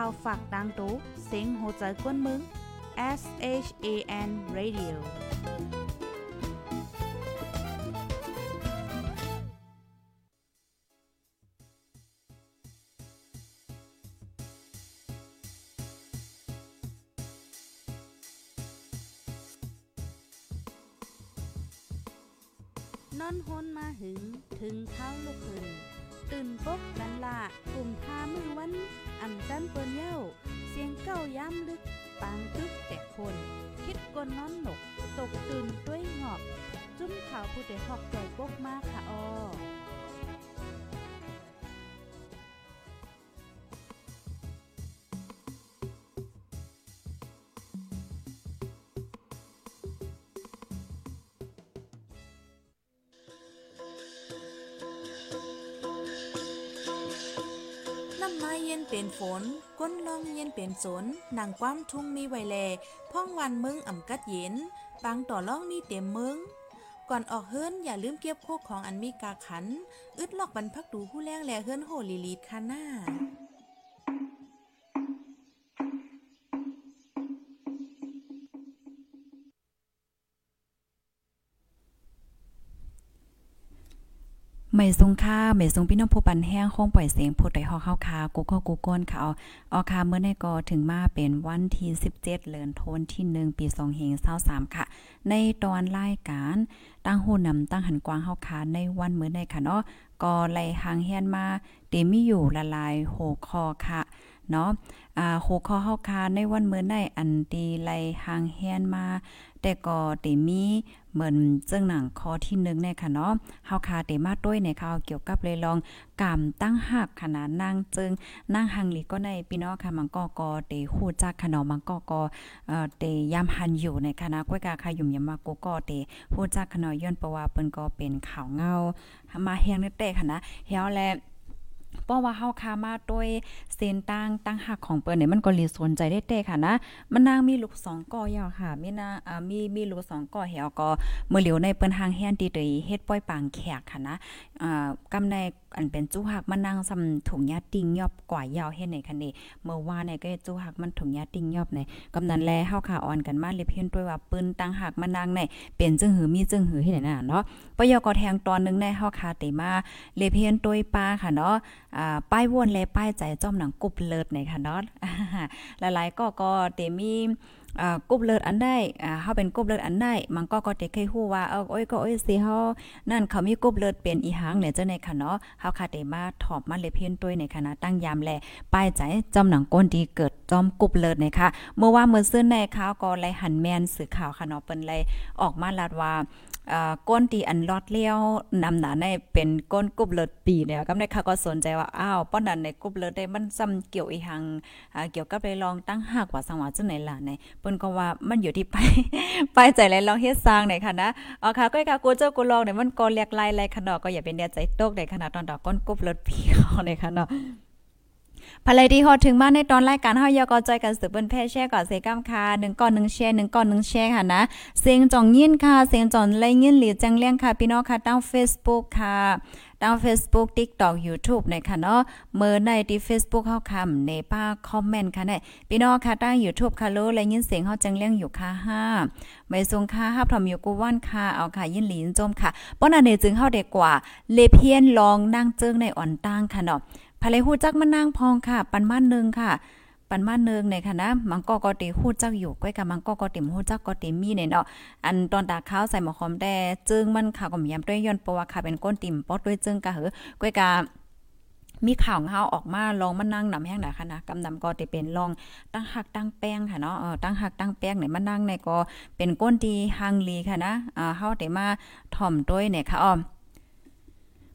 าวฝากดังตู้เซ็งโหใจกวนมึง S H A N Radio นอนฮนมาหึง ถึงเท้าลูกหึงตื่นปกกันละกลุ่า อ่ำจันเปิ้นเย้า เสียงเก้าย้ำลึก ปางตึกแต่คน คิดกนน้อนหนก ตกตื่นด้วยหงอบ จุ้มข่าวผู้เดหอกใจปกมากค่ะออ น้นไม้เย็นเป็นฝน ก้นลองเย็นเป็นสนนางความทุ่งมีไวแลพ่องวันมึงอ่ำกัดเย็นปางต่อล่องมีเต็มมึง ก่อนออกเฮิรนอย่าลืมเก็บโคกของอันมีกาขัน อึดลอกบรรพักดูผู้แรงแลเฮิรนโหลีลีดคาหน้า ไม่ทรงค่าไม่ทรงพี่น้องผู้ปันแห้งคงปล่อยเสียงพูดได้ฮอกเข้าคากูก็กูก้นค่ะเอาเอาคาเมื่อในกอถึงมาเป็นวันที่17เดือนธันวาคมที่1ปี2เฮง23ค่ะ ในตอนรายการตั้งหูนำตั้งหันกว้างเฮาคาในวันมื้อในค่ะเนาะก็ไล่หางเฮียนมาเตมีอยู่ละลายโหคอค่ะเนาะอ่าโหคอเฮาคาในวันมื้อในอันตีไล่หางเฮียนมา แต่ก็เตมีเหมือนเจ้งหนังคอที่1เนี่ยค่ะเนาะเฮาคาเตมาด้วยในข่าวเกี่ยวกับเลยลอง กามตั้งหักขนาดนางเจิงนางหังหลีก็ในพี่น้องค่ะมังกอกอเตฮู้จักขนาะมังกอกอเอ่อเตยามหันอยู่ในคณะก้วยกาค่ะยุ่มยามากูกอเตฮู้จักขนมย้อนประว่าเปิ้นก็เป็นข่าวเงามาเฮงในเตค่ะนะเฮาแล เพราะว่าเฮาคามาด้วยเส้นตั้งตั้งหักของเปิ้นเนี่ยมันก็ลีสนใจได้แต่ค่ะนะ มันนางมีลูกสองก่อยาวค่ะ มีนาอ่ามีมีลูกสองก่อแหวก็มื้อเหลียวในเปิ้นหางแฮนตีตยเฮ็ดป้อยปางแขกค่ะนะอ่ากำในอันเป็นจู้หักมันนางซำถุงยาติงยอบกว่ายาวเฮ็ดในคันนี้เมื่อวานเนี่ยก็จู้หักมันถุงยาติงยอบในกำนั้นแลเฮาค่ะอ่อนกันมาเลยเพียนด้วยว่าปืนตั้งหักมันนางในเป็นจึงหือมีจึงหือเฮ็ดไหนน่ะเนาะปยกแทงตอนนึงในเฮาค่ะเตมาเลยเพียนด้วยปาค่ะเนาะป้ายวนและป้ายใจจอมหนังกุบเลิศในค่ะเนาะหลายๆก็ก็เตมีอ่ากบเลิศอันได้เฮาเป็นกุบเลิศอันได้มันก็ก็เตเคยฮู้ว่าเออโอ้ยก็โอ้ยสิเฮานั่นเขามีกุบเลิศเป็นอีหางเนี่ยเจ้าในค่ะเนาะเฮาคาเตมาถอบมาเลยเพียนต้วยในคณะตั้งยามแลป้ายใจจอมหนังก้นดีเกิดจอมกุบเลิศในค่ะเมื่อว่าเมื่อซื่นในข่าวก็ไลหันแมนสื่อข่าวค่ะเนาะเปิ้นไลออกมาลาดว่า ก้นตีอันลอดเลี้ยวนำหนาในเป็นก้นกุบเลิศปีเนี่ยกำในค่ะก็สนใจว่าอ้าวป้อนนั้นในกุบเลิศได้มันซ้ำเกี่ยวอีหังเกี่ยวกับไปลองตั้งหากว่าสังว่าจังไหนล่ะในเปิ้นก็ว่ามันอยู่ที่ไปไปใจและลองเฮ็ดสร้างไหนค่ะนะเอาค่ะก้อยค่ะกูเจ้ากูลองเนี่ยมันก็เรียกลายลายขนาดก็อย่าเป็นเดียใจตกในขนาดตอนดอกก้นกุบเลิศปีเขาในค่ะเนาะ ภายดีฮอดถึงมาในตอนรายการเฮายอกอจกันสืบเปิ้นแพ่แช่ก่อนเซกัมค่ะ1ก้อน1แช่1ก้อน1แช่ค่ะนะเสียงจ่องยินค่ะเสียงจ่องไล่ยินหลีจังเลี้ยงค่ะพี่น้องค่ะตั้ง Facebook ค่ะตั้ง Facebook TikTok YouTube นะคะเนาะเมื่อในที่ Facebook เฮาคำในป้าคอมเมนต์ค่ะเนี่ยพี่น้องค่ะตั้ง YouTube ค่ะโลและยินเสียงเฮาจังเลี้ยงอยู่ค่ะ5ไม่ทรงค่ะฮับทอมอยู่กูว่านค่ะเอาค่ะยินหลีนจมค่ะป้อนอันนี้จึงเฮาได้กว่าเลเพียนลองนั่งเจิงในอ่อนตั้งค่ะเนาะ ภายในฮู้จักมันนางพองค่ะ ปันมาหนึงค่ะ ปันมาหนึงในค่ะนะมังก็ก็ติฮู้จักอยู่ก้อยกับมังก็ก็ติมฮู้จักก็ติมีเนี่ยเนาะอันตอนตาข้าวใส่หมอคอมแต่จึงมันค่ะก็มียำด้วยย้อนเพราะว่าค่ะเป็นก้นติ่มปอดด้วยจึงกะเหอก้อยกะมีข่าวเฮาออกมาลองมานั่งนำแห้งหนาค่ะนะกำนำก็ติเป็นลองตั้งหักตั้งแป้งค่ะเนาะเออตั้งหักตั้งแป้งเนี่ยมานั่งในก็เป็นก้นดีฮังลีค่ะนะอ่าเฮาได้มาถ่อมด้วยเนี่ยค่ะอ้อม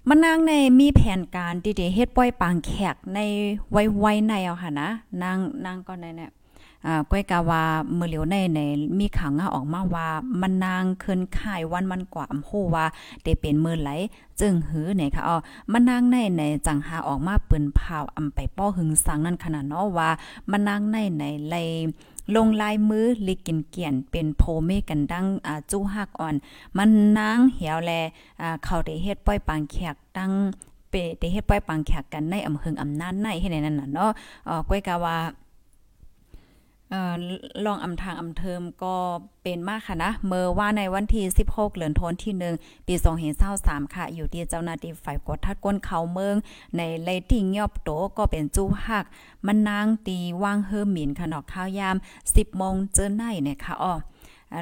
มันนางในมีแผนการที่จะเฮ็ดป้อยปางแขกในไว้ๆในเอาค่ะนะนางนางก็ในเนี่ยอ่าก้อยกาว่ามื้อเหลียวในในมีข่าวงาออกมาว่ามันนางเคินค่ายวันมันกว่าอำโหว่าได้เป็นมือไหล จึงหือเนี่ยค่ะอ๋อมันนางในในจังหาออกมาปืนพาวอำไปป้อหึงสังนั่นขนาดเนาะว่ามันนางในในไล ลงลายมือลิกินเกียนเป็นโพเมกันดังอ่าจู้หักอ่อน มันนางเหี่ยวแลอ่าเขาได้เฮ็ดป้อยปางแขกตั้งเปเตเฮ็ดป้อยปางแขกกันในอำเภออำนาจในให้ในนั้นน่ะเนาะเอ่อก้อยกะว่า ลองอำทางอำเทิมก็เป็นมากค่ะนะ เมื่อว่าในวันที่ 16 เหือนทนที่ 1 ปี2523ค่ะ อยู่ที่เจ้าหน้าที่ฝ่ายกดทัดก้นเขาเมือง ในเลติงยอบโตก็เป็นจู้หัก มันนางตีว่างเฮิมหมินขนอกข้าวยาม 10โมงเจอหนเนี่ยค่ะอ๋อ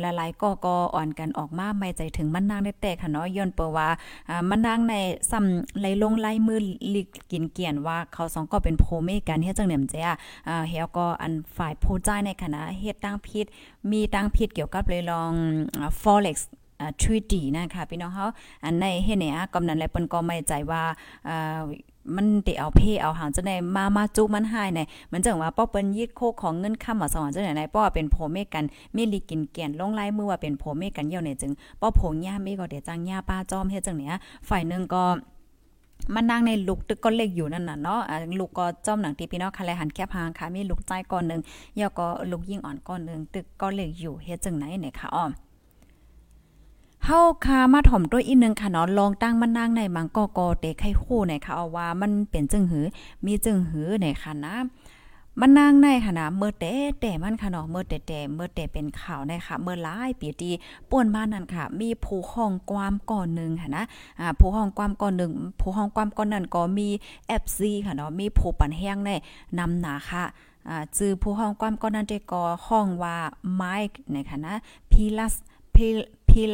หลายๆก็ก็อ่อนกันออกมาไม่ใจถึงมันนางได้แต่ค่ะเนาะย้อนเปว่าอ่ามันนางในซ้ำไหลลงไหลมือลิกกินเกียนว่าเขาสองก็เป็นโพเมกันเฮ็ดจังเหนี่ยมเจ้อ่าเฮาก็อันฝ่ายผู้จ่ายในคณะเฮ็ดตั้งผิดมีตั้งผิดเกี่ยวกับเลยลอง forex ทรีตีนะคะพี่น้องเฮาอันในเฮเนียกำนันและเปิ้นก็ไม่ใจว่า มันเตเอาเพเอาหางจะได้มามาจุมันหายในมันจังว่าป้อเปิ้นยีดโคของเงินค่ำมาสวรรค์จังไหนป้อเป็นโพเมกันเมลีกินเกียนลงไลายมือว่าเป็นโพเมกันเยี่ยวเนี่ยจึงป้อโผงย่าเมก็เดี๋ยวจังย่าป้าจอมเฮ็ดจังเนี้ยฝ่ายหนึ่งก็มันนั่งในลูกตึกก็เล็กอยู่นั่นน่ะเนาะลูกก็จ้อมหนังตีพี่น้องคะแลหันแคบหางค่ะมีลูกใจก่อนนึงย่อก็ลูกยิ่งอ่อนก่อนนึงตึกก็เล็กอยู่เฮ็ดจังไหนเนี่ยค่ะอ้อ เฮาคามาถ่อมตัวอีนึงค่ะเนาะลองตั้งมันนางในมังกอกอเตไข่คู่ในค่ะเอาว่ามันเป็นจึงหือ มีจึงหือในค่ะนะมันนางในค่ะนะเมื่อแต่แต่มันค่ะเนาะเมื่อแต่แต่เมื่อแต่เป็นข่าวในค่ะ เมื่อหลายปีที่ป่วนมานั่นค่ะ มีผู้ห้องความก่อนหนึ่งค่ะนะอ่าผู้ห้องความก่อนหนึ่งผู้ห้องความก่อนนั้นก็มี FC ค่ะเนาะมีผู้ปันแห้งในนำหนาค่ะอ่าจื่อผู้ห้องความก่อนนั้นได้ก็ห้องว่าไมค์ในค่ะนะพีลัสพี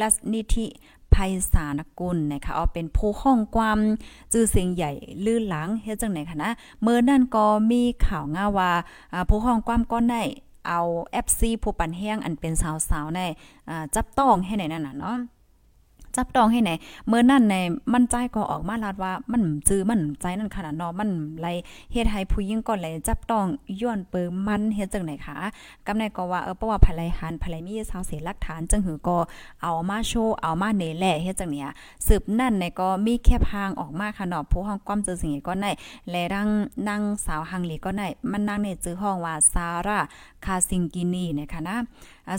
ลัสนิธิภัยสารกุลนะคะเอาเป็นผู้ห้องความจื่อเสียงใหญ่ลื่นหลังเฮ็ดจังไหนคะนะเมื่อนั่นก็มีข่าวง่าว่าผู้ห้องความก็ได้เอาแอฟซีผู้ปันแห้งอันเป็นสาวๆในจับต้องให้ไหนนั่นน่ะเนาะ จับต้องให้ไหนเมื่อนั่นในมันใจก็ออกมาลาดว่ามันจื้อมันใจนั่นขนาดนาะมันไรเฮ็ดให้ผู้หญิงก่อนเลยจับต้องย้อนเปิมันเฮ็ดจังไหนคะกำในก็ว่าเออเพราะว่าภรรยหันภรรยมีสาวเสียหลักฐานจังหือก็เอามาโชว์เอามาเนแหละเฮ็ดจังเนี้ยสืบนั่นในก็มีแค่พางออกมาค่ะเนาะผู้ห้องความเจอสิ่งก็ได้และรังนางสาวฮังหลีก็ได้มันนางในจื้อห้องว่าซาร่าคาซิงกินีนะคะนะ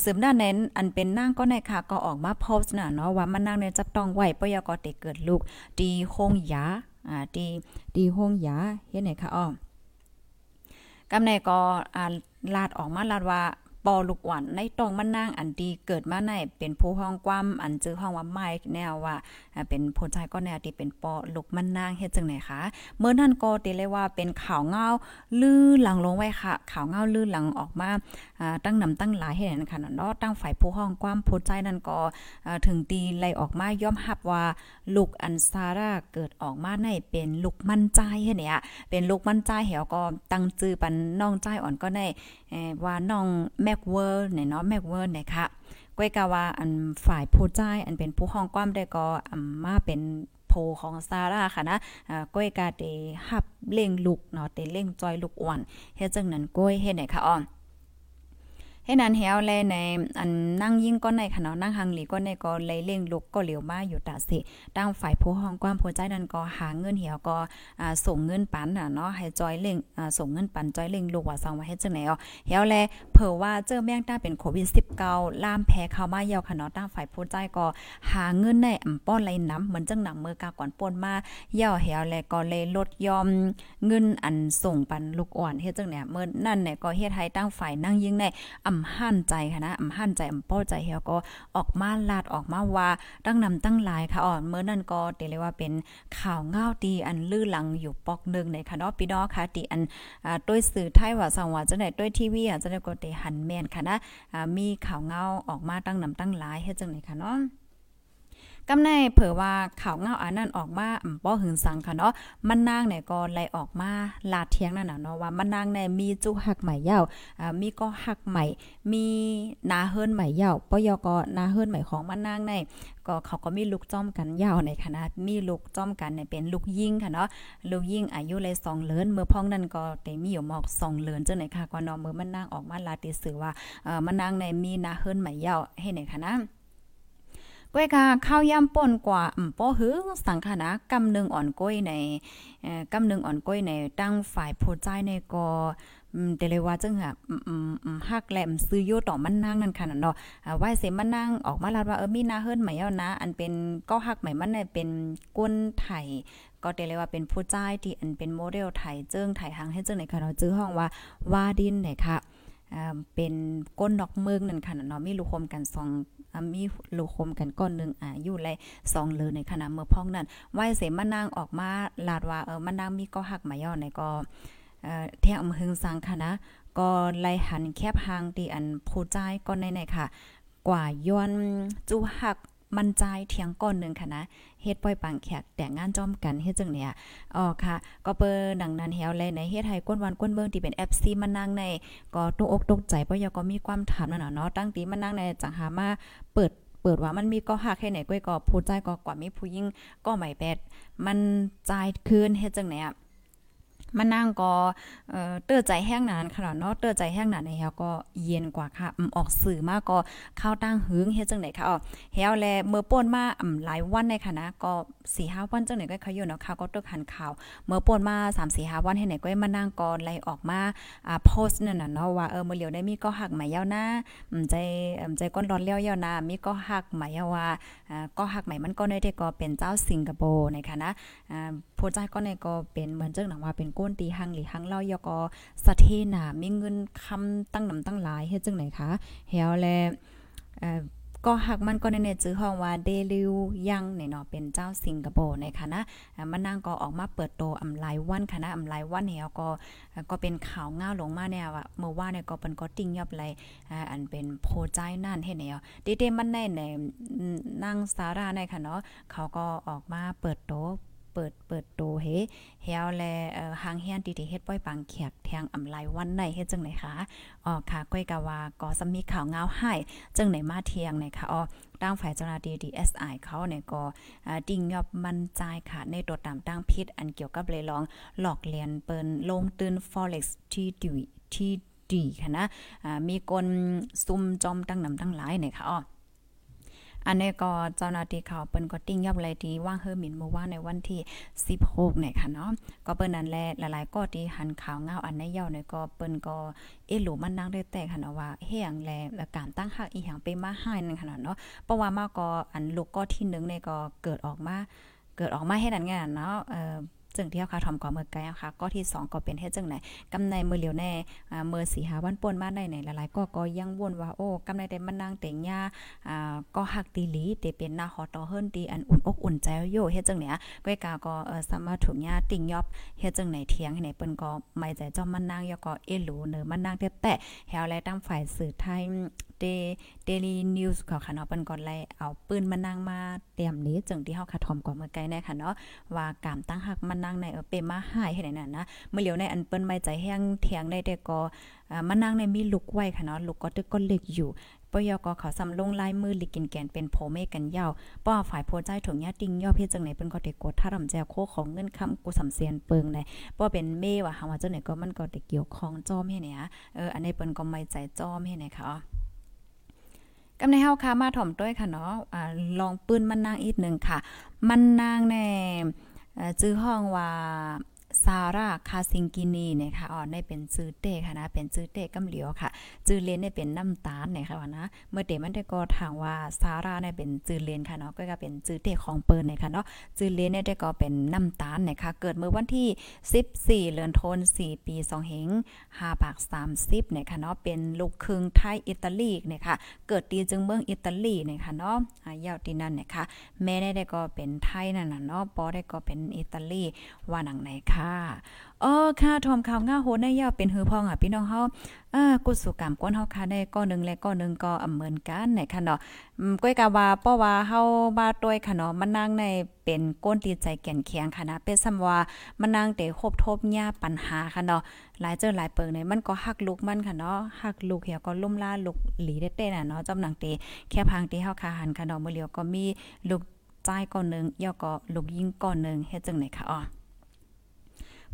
สืบด้านนั้นอันเป็นนางก็ในค่ะก็ออกมาโพสต์น่ะเนาะว่ามันนางเนี่ยจะต้องไหวปยกอเตเกิดลูกดีโฮงยาอ่าดีดีโฮงยาเฮ็ดไหนคะอ้อกำในก็อ่าลาดออกมาลาดว่า ปอลูกหวันในตองมันนางอันดีเกิดมาในเป็นผู้ห้องความอันจื้อห้องว่าไม้แนวว่าเป็นผู้ชายก็แนวที่เป็นปอลูกมันนางเฮ็ดจังไหนคะเมื่อนั้นก็ติเลยว่าเป็นข่าวเงาลื่อหลังลงไว้ค่ะข่าวเงาลื่อหลังออกมาตั้งนำตั้งหลายเห็นค่ะเนาะตั้งฝ่ายผู้ห้องความผู้ใจนั้นก็ถึงตีไล่ออกมาย่อมรับว่าลูกอันซาร่าเกิดออกมาในเป็นลูกมั่นใจเฮ็ดเนี่ยเป็นลูกมั่นใจเหี่ยวก็ตั้งจื้อปันน้องใจอ่อนก็ได้ว่าน้องแม็กเวิร์เนี่ยเนาะแม็กเวิร์เนี่ยค่ะก้อยกาว่าอันฝ่ายผู้ใจอันเป็นผู้ห้องความได้ก็มาเป็นโพของซาร่าค่ะนะอ่าก้อยกาเตฮับเล่งลูกเนาะเตเล่งจอยลูกอ่อนเฮ็ดจังนั้นก้อยเฮ็ดไหนคะอ่อน ให้นั้นเฮาแลในอันนั่งยิ่งก็ในค่ะเนาะนั่งหังหลีก็ในก็เลยเล่งลุกก็เหลียวมาอยู่ตาสิตั้งฝ่ายผู้ห้องความผู้ใจนั้นก็หาเงินเหี่ยวก็อ่าส่งเงินปันน่ะเนาะให้จอยเล่งอ่าส่งเงินปันจอยเล่งลูกว่าสั่งว่าเฮ็ดจังไหนอ๋อเฮาแลเผอว่าเจอแม่งต้าเป็นโควิด19ล่ามแพ้เข้ามาเยาวค่ะเนาะตั้งฝ่ายผู้ใจก็หาเงินในอำป้อนไหลน้ำเหมือนจังหนังมือกาก่อนป่นมาเยาวเฮาแลก็เลยลดยอมเงินอันส่งปันลูกอ่อนเฮ็ดจังเนี่ยเมื่อนั่นเนี่ยก็เฮ็ดให้ตั้งฝ่ายนั่งยิ่งในอำหั่นใจค่ะนะอำหั่นใจอำป้อใจเฮาก็ออกมาลาดออกมาว่าตั้งนำตั้งหลายค่ะอ่อนเมื่อนั้นก็เตเลยว่าเป็นข่าวง่าวดีอันลื่อหลังอยู่ปอกนึงในค่ะเนาะพี่น้องค่ะตีอันอ่าด้วยสื่อไทยว่าสังว่าจังได๋ด้วยทีวีอะจังได๋ก็เตหันแม่นค่ะนะอ่ามีข่าวเงาออกมาตั้งนำตั้งหลายเฮ็ดจังได๋ค่ะเนาะ กำในเผอว่าข่าวเงาอันนั้นออกมาอ่ำป้อหึงสังค่ะเนาะมันนางเนี่ยก็ไล่ออกมาลาเทียงนั่นน่ะเนาะว่ามันนางเนี่ยมีจุหักใหม่ยาวอ่ามีก็หักใหม่ มีนาเฮิรนใหม่ยาวปยก็นาเฮิรนใหม่ของมันนางในก็เขาก็มีลูกจ้อมกันยาวในคณะมีลูกจ้อมกันเนี่ยเป็นลูกยิ่งค่ะเนาะลูกยิ่งอายุเลย2เลือนเมื่อพ้องนั้นก็ได้มีอยู่หมอก2เลือนจังไหนค่ะก็เนาะเมื่อมันนางออกมาลาติสือว่าเอ่อมันนางในมีนาเฮิรนใหม่ยาวให้ไหนค่ะนะ ก้อยกาข้าวย่ำป่นกว่าอืมป้อหือสังขนะกำนึงอ่อนก้อยในเอ่อกำนึงอ่อนก้อยในตั้งฝ่ายผู้ใจในก็อืมแต่เลยว่าจังหะฮักแหลมซื้อโยต่อมันนั่งนั่นค่ะเนาะอ่าไหวเสมันนั่งออกมาลาดว่าเออมีนาเฮิรนใหม่เอานะ อันเป็นก็ฮักใหม่มันเนี่ยเป็นก้นไทยก็แต่เลยว่าเป็นผู้ใจที่อันเป็นโมเดลไทยเจิ้งไทยหางให้เจิ้งในค่ะเราจื้อห้องว่าวาดินไหนค่ะ เป็นก้นดอกเมืองนั่นค่ะเนาะมีลูกคมกันสองมีลูกคมกันก้อนหนึ่งอ่าอยู่เลยสองเลยในขณะเมื่อพ้องนั้นไหวเสมานางออกมาลาดว่าเออมานางมีก็หักมาย่อในก็เอ่อแท่อำหึงสังค่ะนะก็ไล่หันแคบหางตีอันผู้ใจก้อนในๆค่ะ กว่าย้อนจูหัก มันใจเทียงก้อนหนึ่งค่ะนะเฮ็ดป้อยปังแขกแต่งงานจอมกันเฮ็ดจังเนี่ยอ๋อค่ะ ก็เปิ้ดังนั้นเฮวเลยในเฮ็ดให้ก้นวันก้นเบิ่งที่เป็น FC มันนั่งใน ก็ตกอกตกใจเพราะยก็มีความถามนั่นน่ะเนาะตั้งตีมันนั่งในจังหามาเปิดเปิดว่ามันมีก็หักแค่ไหนก้อยก็ผู้ใจก็กว่ามีผู้หญิงก็ไม่แปดมันใจคืนเฮ็ดจังเนี่ย มานั่งก็เออเตื้อใจแห้งนานค่ะเนาะเตื้อใจแห้งนานในเฮาก็เย็นกว่าค่ะออกสื่อมากก็เข้าตั้งหึงเฮ็ดจังได๋ค่ะอ๋อเฮาแลเมื่อป่นมาอ่ำหลายวันในค่ะนะก็4-5วันจังได๋ก็ขอยู่เนาะค่ะก็ตึกหันข่าว เมื่อป่นมา3-4-5วันให้ไหนก็มานั่งก่อนไล่ออกมาอ่าโพสต์นั่นน่ะเนาะว่าเออมื้อเหลียวได้มีก็หักหมายยาวนะอืมใจอืมใจก้นร้อนเลี้ยวยาวนะมีก็หักหมายาวว่าอ่าก็หักหมายมันก็ได้แต่ก็เป็นเจ้าสิงคโปร์ในค่ะนะอ่าผู้ใจก็ในก็เป็นเหมือนจังหนังว่าเป็นก้นตีหังหรือหังเล่ายอก็สะเทนามีเงินคำตั้งนำตั้งหลายเฮ็ดจังไหนคะเฮาแลเอ่อก็หักมันก็ในในจื้อห้องว่าเดลิวยังเนี่ยเนาะเป็นเจ้าสิงคโปร์ในคณะมันนางก็ออกมาเปิดโตอำไลวันคณะอำไลวันเฮาก็ก็เป็นข่าวง่าลงมาเนี่ยว่าเมื่อว่าเนี่ยก็เป็นก็ติ้งยับเลยอันเป็นโพใจนั่นเฮ็ดแนวเดๆมันในในนางสาราในค่ะเนาะเขาก็ออกมาเปิดโต ปิดเปิดโตเฮเฮาแลเอ่อหางเฮียนติๆเฮ็ดป้อยปังแขกแทงอำไลวันไหนเฮ็ดจังไหนคะอ๋อค่ะก้อยกะว่าก็สมีข่าวเงาให้จังไหนมาเทียงไหนคะอ๋อตั้งฝ่ายเจ้าหน้าที่ DSI เขาเนี่ยก็ดิ่งยอบมั่นใจค่ะ ในตัวตามตั้งพิษอันเกี่ยวกับเลยลองหลอกเลียนเปิ้นลงตื่น forex ที่ดีที่ดีค่ะนะมีคนซุ่มจอมตั้งนำตั้งหลายเนี่ยค่ะอ๋อ อันนี้ก็เจ้าหน้าที่เขาเปิ้นก็ติ้งยับเลยที่ว่างเฮอหมินเมื่อวานในวันที่ 16เนี่ยค่ะเนาะก็เปิ้นนั้นแลหลายๆก็ที่หันข่าวเงาอันในเย่าเนี่ยก็เปิ้นก็เอหลูมันนั่งได้แต่ค่ะเนาะว่าเฮียงแลและการตั้งหักอีหยังไปมาให้นั่นค่ะเนาะเพราะว่ามาก็อันลูกก็ที่1เนี่ยก็เกิดออกมาเกิดออกมาให้นั่นไงเนาะเอ่อ จึงเที่เขาทำก่อเมื่อไกลค่ะก็ที่ 2 ก็เป็นเฮ็ดจังไหนกำในมือเหลียวแน่อ่ามือสีหาวันป่นมาได้ไหนหลายๆก็ก็ยังวนว่าโอ้กำในได้มันนางเต็งยาอ่าก็หักตีหลีเตเป็นหน้าฮอต่อเฮิรนตีอันอุ่นอกอุ่นใจโยเฮ็ดจังเนี้ยก้อยกาก็เอ่อสามารถถูกยาติ่งยอบเฮ็ดจังไหนเทียงให้ไหนเปิ้นก็ไม่ใจจอมมันนางยอก็เอหลูเนอมันนางแต่แต่แฮวแลตั้งฝ่ายสื่อไทยเดเดลี่นิวส์เขาค่ะเนาะเปิ้นก็ไล่เอาปืนมานั่งมาเตรียมนี้จึงที่เฮาคาทอมก่อเมื่อไกลแน่ค่ะเนาะว่าการตั้งหักมันนั่งในเปมาหายให้ไหนน่ะนะเมื่อเหลียวในอันเปิ้นไม่ใจแห้งเถียงได้แต่ก็อ่านนั่งในมีลูกไว้ค่ะเนาะลูกก็ตึกก็เล็กอยู่ปยกเขาสำลงลายมือลิกินแกนเป็นโพเมกันยาวป้อฝ่ายโพใจถุงยาติงย่อเพียจังไหนเปิ้นก็ได้กดถ้ารำแจโคของเงินคำกูสำเสียนเปิงได้ป้อเป็นเมว่าหาว่าเจังไหนก็มันก็ได้เกี่ยวข้องจอมให้เนี่ยเอออันนี้เปิ้นก็ไม่ใจจอมให้เนี่ยค่ะกำในเฮาค่ะมาถ่อมด้วยค่ะเนาะอ่าลองปืนมันนางอีกนึงค่ะ มันนางแน่ จื้อห้องว่า ซาร่าคาซิงกินีเนี่ยค่ะอ๋อได้เป็นซื้อเต้ค่ะนะ เป็นซื้อเต้กำเหลียวค่ะจือเลนเนี่ยเป็นน้ำตาลเนี่ยค่ะว่านะ เมื่อเดมันได้ก็ถามว่าซาร่าเนี่ยเป็นจือเลนค่ะเนาะ ก็ก็เป็นจื้อเต้ของเปิ้นเนี่ยค่ะเนาะ จือเลนเนี่ยได้ก็เป็นน้ำตาลเนี่ยค่ะ เกิดเมื่อวันที่ 14 เดือนธันวาคม4ปี2เหง5ปาก30เนี่ยค่ะเนาะ เป็นลูกครึ่งไทยอิตาลีเนี่ยค่ะ เกิดตีจึงเมืองอิตาลีเนี่ยค่ะเนาะอ่ายาวที่นั่นเนี่ยค่ะ แม่ได้ก็เป็นไทยนั่นน่ะเนาะปอได้ก็เป็นอิตาลีว่าหนังไหนค่ะค่ะอ๋อค่ะทอมข่าวง่าโหในยาวเป็นหือพองอะพี่น้องเฮาอ่ากุศกรรมก้นเฮาค่ะได้ก้อนนึงและก้อนนึงก็อเหมือนกันไหนค่ะเนาะอืมก้อยกะว่าป้อว่าเฮาบาต้วยค่ะเนาะมันนางในเป็นก้นตีใจแก่นแข็งค่ะนะเป็นซำว่ามันนางเตคบทบหญ้าปัญหาค่ะเนาะหลายเจอหลายเปิงในมันก็ฮักลูกมันค่ะเนาะฮักลูกเหี่ยวก็ล่มล่าลูกหลีได้เต้น่ะเนาะจำหนังเตแค่พังที่เฮาคาหันค่ะเนาะมื้อเหลียวก็มีลูกใจก้อนนึงย่อก็ลูกยิงก้อนนึงเฮ็ดจังไหนค่ะอ๋อ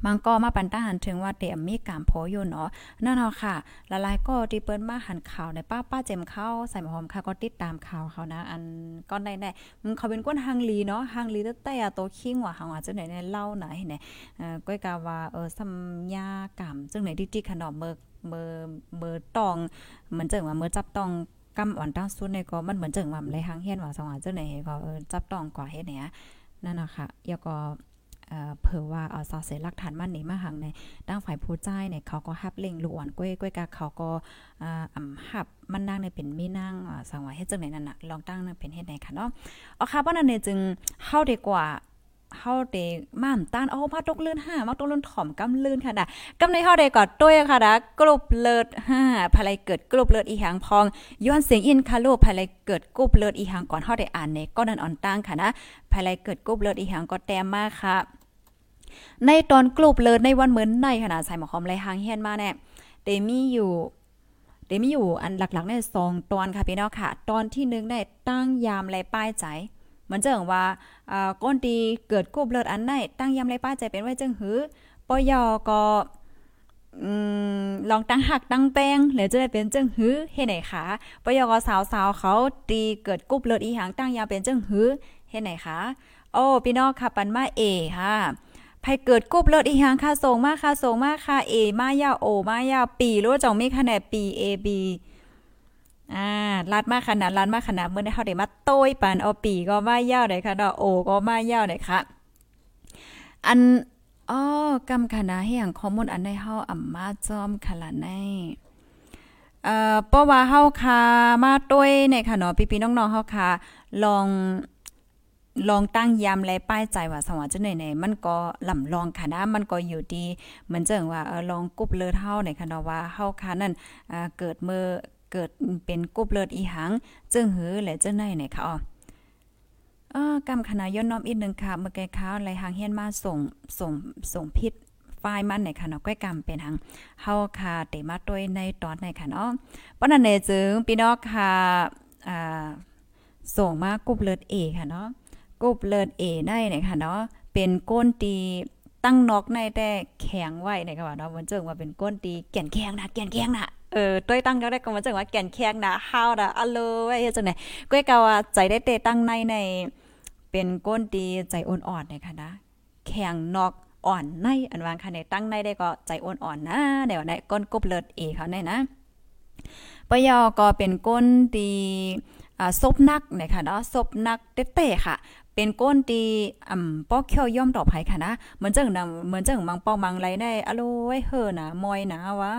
มันก็มาปันต้าหันถึงว่าเต็มมีการโพอยู่เนาะนั่นเนาะค่ะละลายก็ที่เปิ้นมาหันข่าวในป้าป้าเจมเข้าใส่หอมค่ะก็ติดตามข่าวเขานะ อันก็ได้ได้มันเขาเป็นก้นฮังลีเนาะฮังลีตั้งแต่โตคิงว่าหังว่าจังไหนในเล่าไหนเนี่ยก้อยกาว่าเออสัมยากรรมจังไหนดิจิขนมเมือเมือเมือตองเหมือนเจังว่าเมือจับตองกำอ่อนตั้งสุดในก็มันเหมือนเจังว่าเลยหังเฮียนว่าสว่าจังไหนก็จับตองกว่าเฮ็ดเนี่ยนั่นน่ะค่ะแล้วก็ เผื่อว่าเอาซอเสหลักฐานมันนี่มาหังในด้านฝ่ายผู้จ่ายเนี่ยเขาก็ฮับเล่งลูกอ่อนก้อยก้อยกาเขาก็อ่าอ่ำฮับมันนั่งในเป็นมีนั่งสังว่าเฮ็ดจังไหนนั่นน่ะลองตั้งเป็นเฮ็ดไหนค่ะเนาะเอาค่ะเพราะนั้นเนี่ยจึงเข้าดีกว่า เฮาเดม่ามต้านเอามาตกลื่น5มาตกลื่นถ่อมกำลื่นค่ะดะกำในเฮาได้ก็ต้วยค่ะดะกรุบเลิศ5ภายเกิดกรุบเลิศอีหางพองย้อนเสียงอินคาโลภายเกิดกรุบเลิศอีหางก่อนเฮาได้อ่านในก็นั่นอ่อนตั้งค่ะนะภายเกิดกรุบเลิศอีหางก็แต้มมากค่ะ ในตอนกลุบเลยในวันเหมือนในขนาดใส่หมอคอมไรหางเฮียนมาแน่เดมีอยู่เดมีอยู่อันหลักๆในสองตอนค่ะพี่น้องค่ะ ตอนที่หนึ่งได้ตั้งยามไรป้ายใจ มันเจิงว่าอ่าก้นตีเกิดกุบเลิศอันไหนตั้งยาไรป้าใจเป็นไว้จึงหือปยอก็อืมลองตั้งหักตั้งแป้งหรือจะได้เป็นจึงหื้อเฮ็ดไหนคะปยอก็สาวๆเขาตีเกิดกุบเลิศอีหางตั้งยาเป็นจึงหื้อเฮ็ดไหนคะโอ้พี่น้องค่ะปันมาเอค่ะภัยเกิดกุบเลิศอีหางค่ะส่งมาค่ะส่งมาค่ะเอมายาโอมายาปีรู้จ่องมีคะแนนปีเอบี อ่าลัดมาขนาดลัดมาขนาดเมื่อได้เฮาได้มาโต้ยปานเอาปีก็มายาวได้ค่ะดอกโอก็มายาวได้ค่ะ อันอ๋อกำคณะเฮียงข้อมูลอันในเฮาอ่ำมาจอมขลาในเอ่อเพราะว่าเฮาคามาต้วยในค่ะเนาะพี่ๆน้องๆเฮาคาลองลองตั้งยามและป้ายใจว่าสว่าจะไหนๆมันก็ลำลองค่ะนะมันก็อยู่ดีเหมือนจังว่าเออลองกุบเลือดเฮาในค่ะเนาะว่าเฮาค่ะนั่นเกิดเมื่อ เกิดเป็นกุบเลือดอีหังจึงหือและจึงไหนคะอ๋อเออกำคณะย้อนน้อมอีกหนึ่งค่ะเมื่อไกข้าวไหลหางเฮียนมาส่งส่งส่งพิษไฟมันในค่ะเนาะก้อยกำเป็นหังเฮาค่ะเตมาต้วยในตอนในค่ะเนาะปั้นเนจึงพี่น้องค่ะอ่าส่งมากุบเลือดเอค่ะเนาะกุบเลิศเอได้นะคะเนาะเป็นก้นตีตั้งนอกในแต่แข็งไว้นะคะว่าเนาะมันเจิงว่าเป็นก้นตีแก่นแข็งนะแก่นแข็งนะ เออต้วยตั้งก็ได้ก็มันเจิงว่าแก่นแข็งนะฮาวนะอะโลไว้เฮ็ดจังได๋ก้อยกาว่าใจได้เตตั้งในใน เป็นก้นตีใจอ่อนๆนะคะนะแข็งนอกอ่อนในอันวางค่ะในตั้งในได้ก็ใจอ่อนๆนะเดี๋ยวในก้นกบเลิศเอเขาในนะปยอก็เป็นก้นตีอ่าซบนักนะคะเนาะซบนักเต้ๆค่ะ เป็นก้นตีอ่ำป้อเขียวย่อมต่อไผค่ะนะเหมือนจังนำเหมือนจังมังปอมังไรได้อโลยเฮอนะมอยนะว่า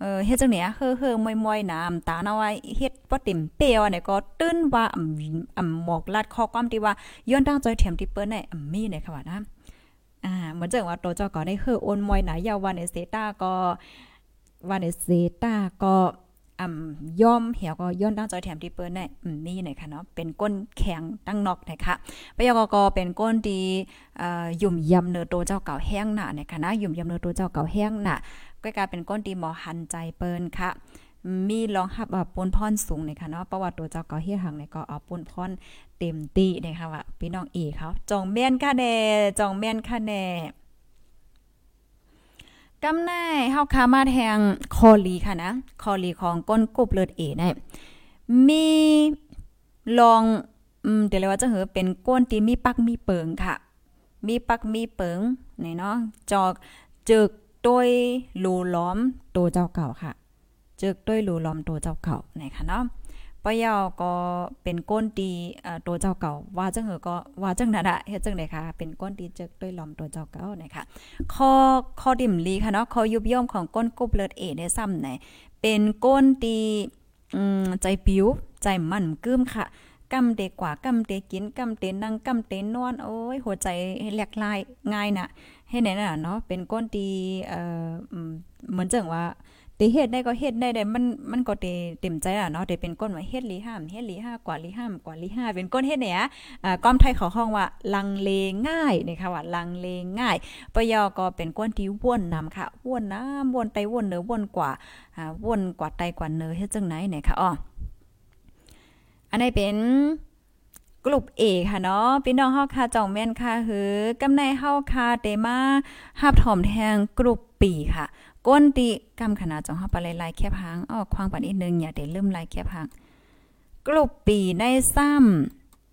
เออเฮ็ดจังเนี้ยเฮอเฮอมอยๆน้ำตาเนาไว้เฮ็ดบ่เติ่มเปียวเนี่ยก็ตื้นว่าอ่อหมอกลัดข้อความที่ว่าย้อนตั้งใจเถียมที่เปิ้นได้อ่ำมีเนี่ยค่ะว่านะอ่าเหมือนจังว่าโตเจ้าก็ได้เฮอโอนมอยหนายาววันในเซตาก็วันในเซตาก็อ่ำย่อมเหี่ยวก็ย้อนตั้งจอยแถมที่เปิ้นได้อืมมีหน่อยค่ะเนาะเป็นก้นแข็งตั้งนอกนะคะปยกกเป็นก้นดีเอ่อยุ่มยำเนื้อตัวเจ้าเก่าแห้งหนาเนี่ยค่ะนะยุ่มยำเนื้อตัวเจ้าเก่าแห้งหนา ก็กลายเป็นก้นดีหมอหันใจเปิ้นค่ะ มีรองหับปนพรสูงเนี่ยค่ะเนาะประวัติตัวเจ้าก่าเฮียหังเนี่ยก็เอาปนพรเต็มตีนะคะว่าพี่น้องอีเขาจองแม่นค่ะแน่จองแม่นค่ะแน่กำไนเฮาคามาแทงคอลีค่ะนะคอลีของก้นกบเลือดเอได้มีลองอืมเดี๋ยวเลยว่าจะเหอเป็นก้นที่มีปักมีเปิงค่ะ มีปักมีเปิงนี่เนาะจอกจึก ต้วยรูล้อมตัวเจ้าเก่าค่ะจึกต้วยรูล้อมตัวเจ้าเก่าไหนค่ะเนาะปะยาก็เป็นก้นตีตัวเจ้าเก่า ว่าจังเหอก็ว่าจังนั่นอะเฮ็ดจังได๋คะเป็นก้นตีจึกด้วยล้อมตัวเจ้าเก่านะคะข้อข้อดิ่มลีค่ะเนาะข้อยุบย่อมของก้นกุบเลือดเอได้ซ้ำไหนเป็นก้นตีอืมใจปิ้วใจมั่นกึ้มค่ะกำเตกว่ากำเตกินกำเตนั่งกำเตนอนโอ้ยหัวใจแหลกลายง่ายน่ะ ให้ไหนน่ะเนาะเป็นก้นตีเอ่อเหมือนจังว่าตเฮ็ดได้ก็เฮ็ดได้ได้มันมันก็เตเต็มใจอะเนาะเตเป็นก้นว่าเฮ็ดลีห้ามเฮ็ดลีห้ากว่าลีห้ามกว่าลีห้าเป็นก้นเฮ็ดเนี่ยอ่าก้อมไทยเขาห้องว่าลังเลง่ายนี่ค่ะว่าลังเลง่ายปยอก็เป็นก้นที่ว่นนำค่ะว่นน้ำวนไตว่นเนื้อว่นกว่าอ่าว่นกว่าไตกว่าเนื้อเฮ็ดจังไหนเนี่ยค่ะอ้ออันนี้เป็น ลุ่ม A ค่ะเนาะพี่น้องเฮาค่ะจ่องแม่นค่ะหือกำในเฮาค่ะเตมาหับถอมแทงกลุ่มปีค่ะ ก้นติกำขนาดจ่องเฮาไปลายๆแคบหางอ้อควางปันอีกนึงอย่าได้ลืมลายแคบหางกลุ่มปีในซ้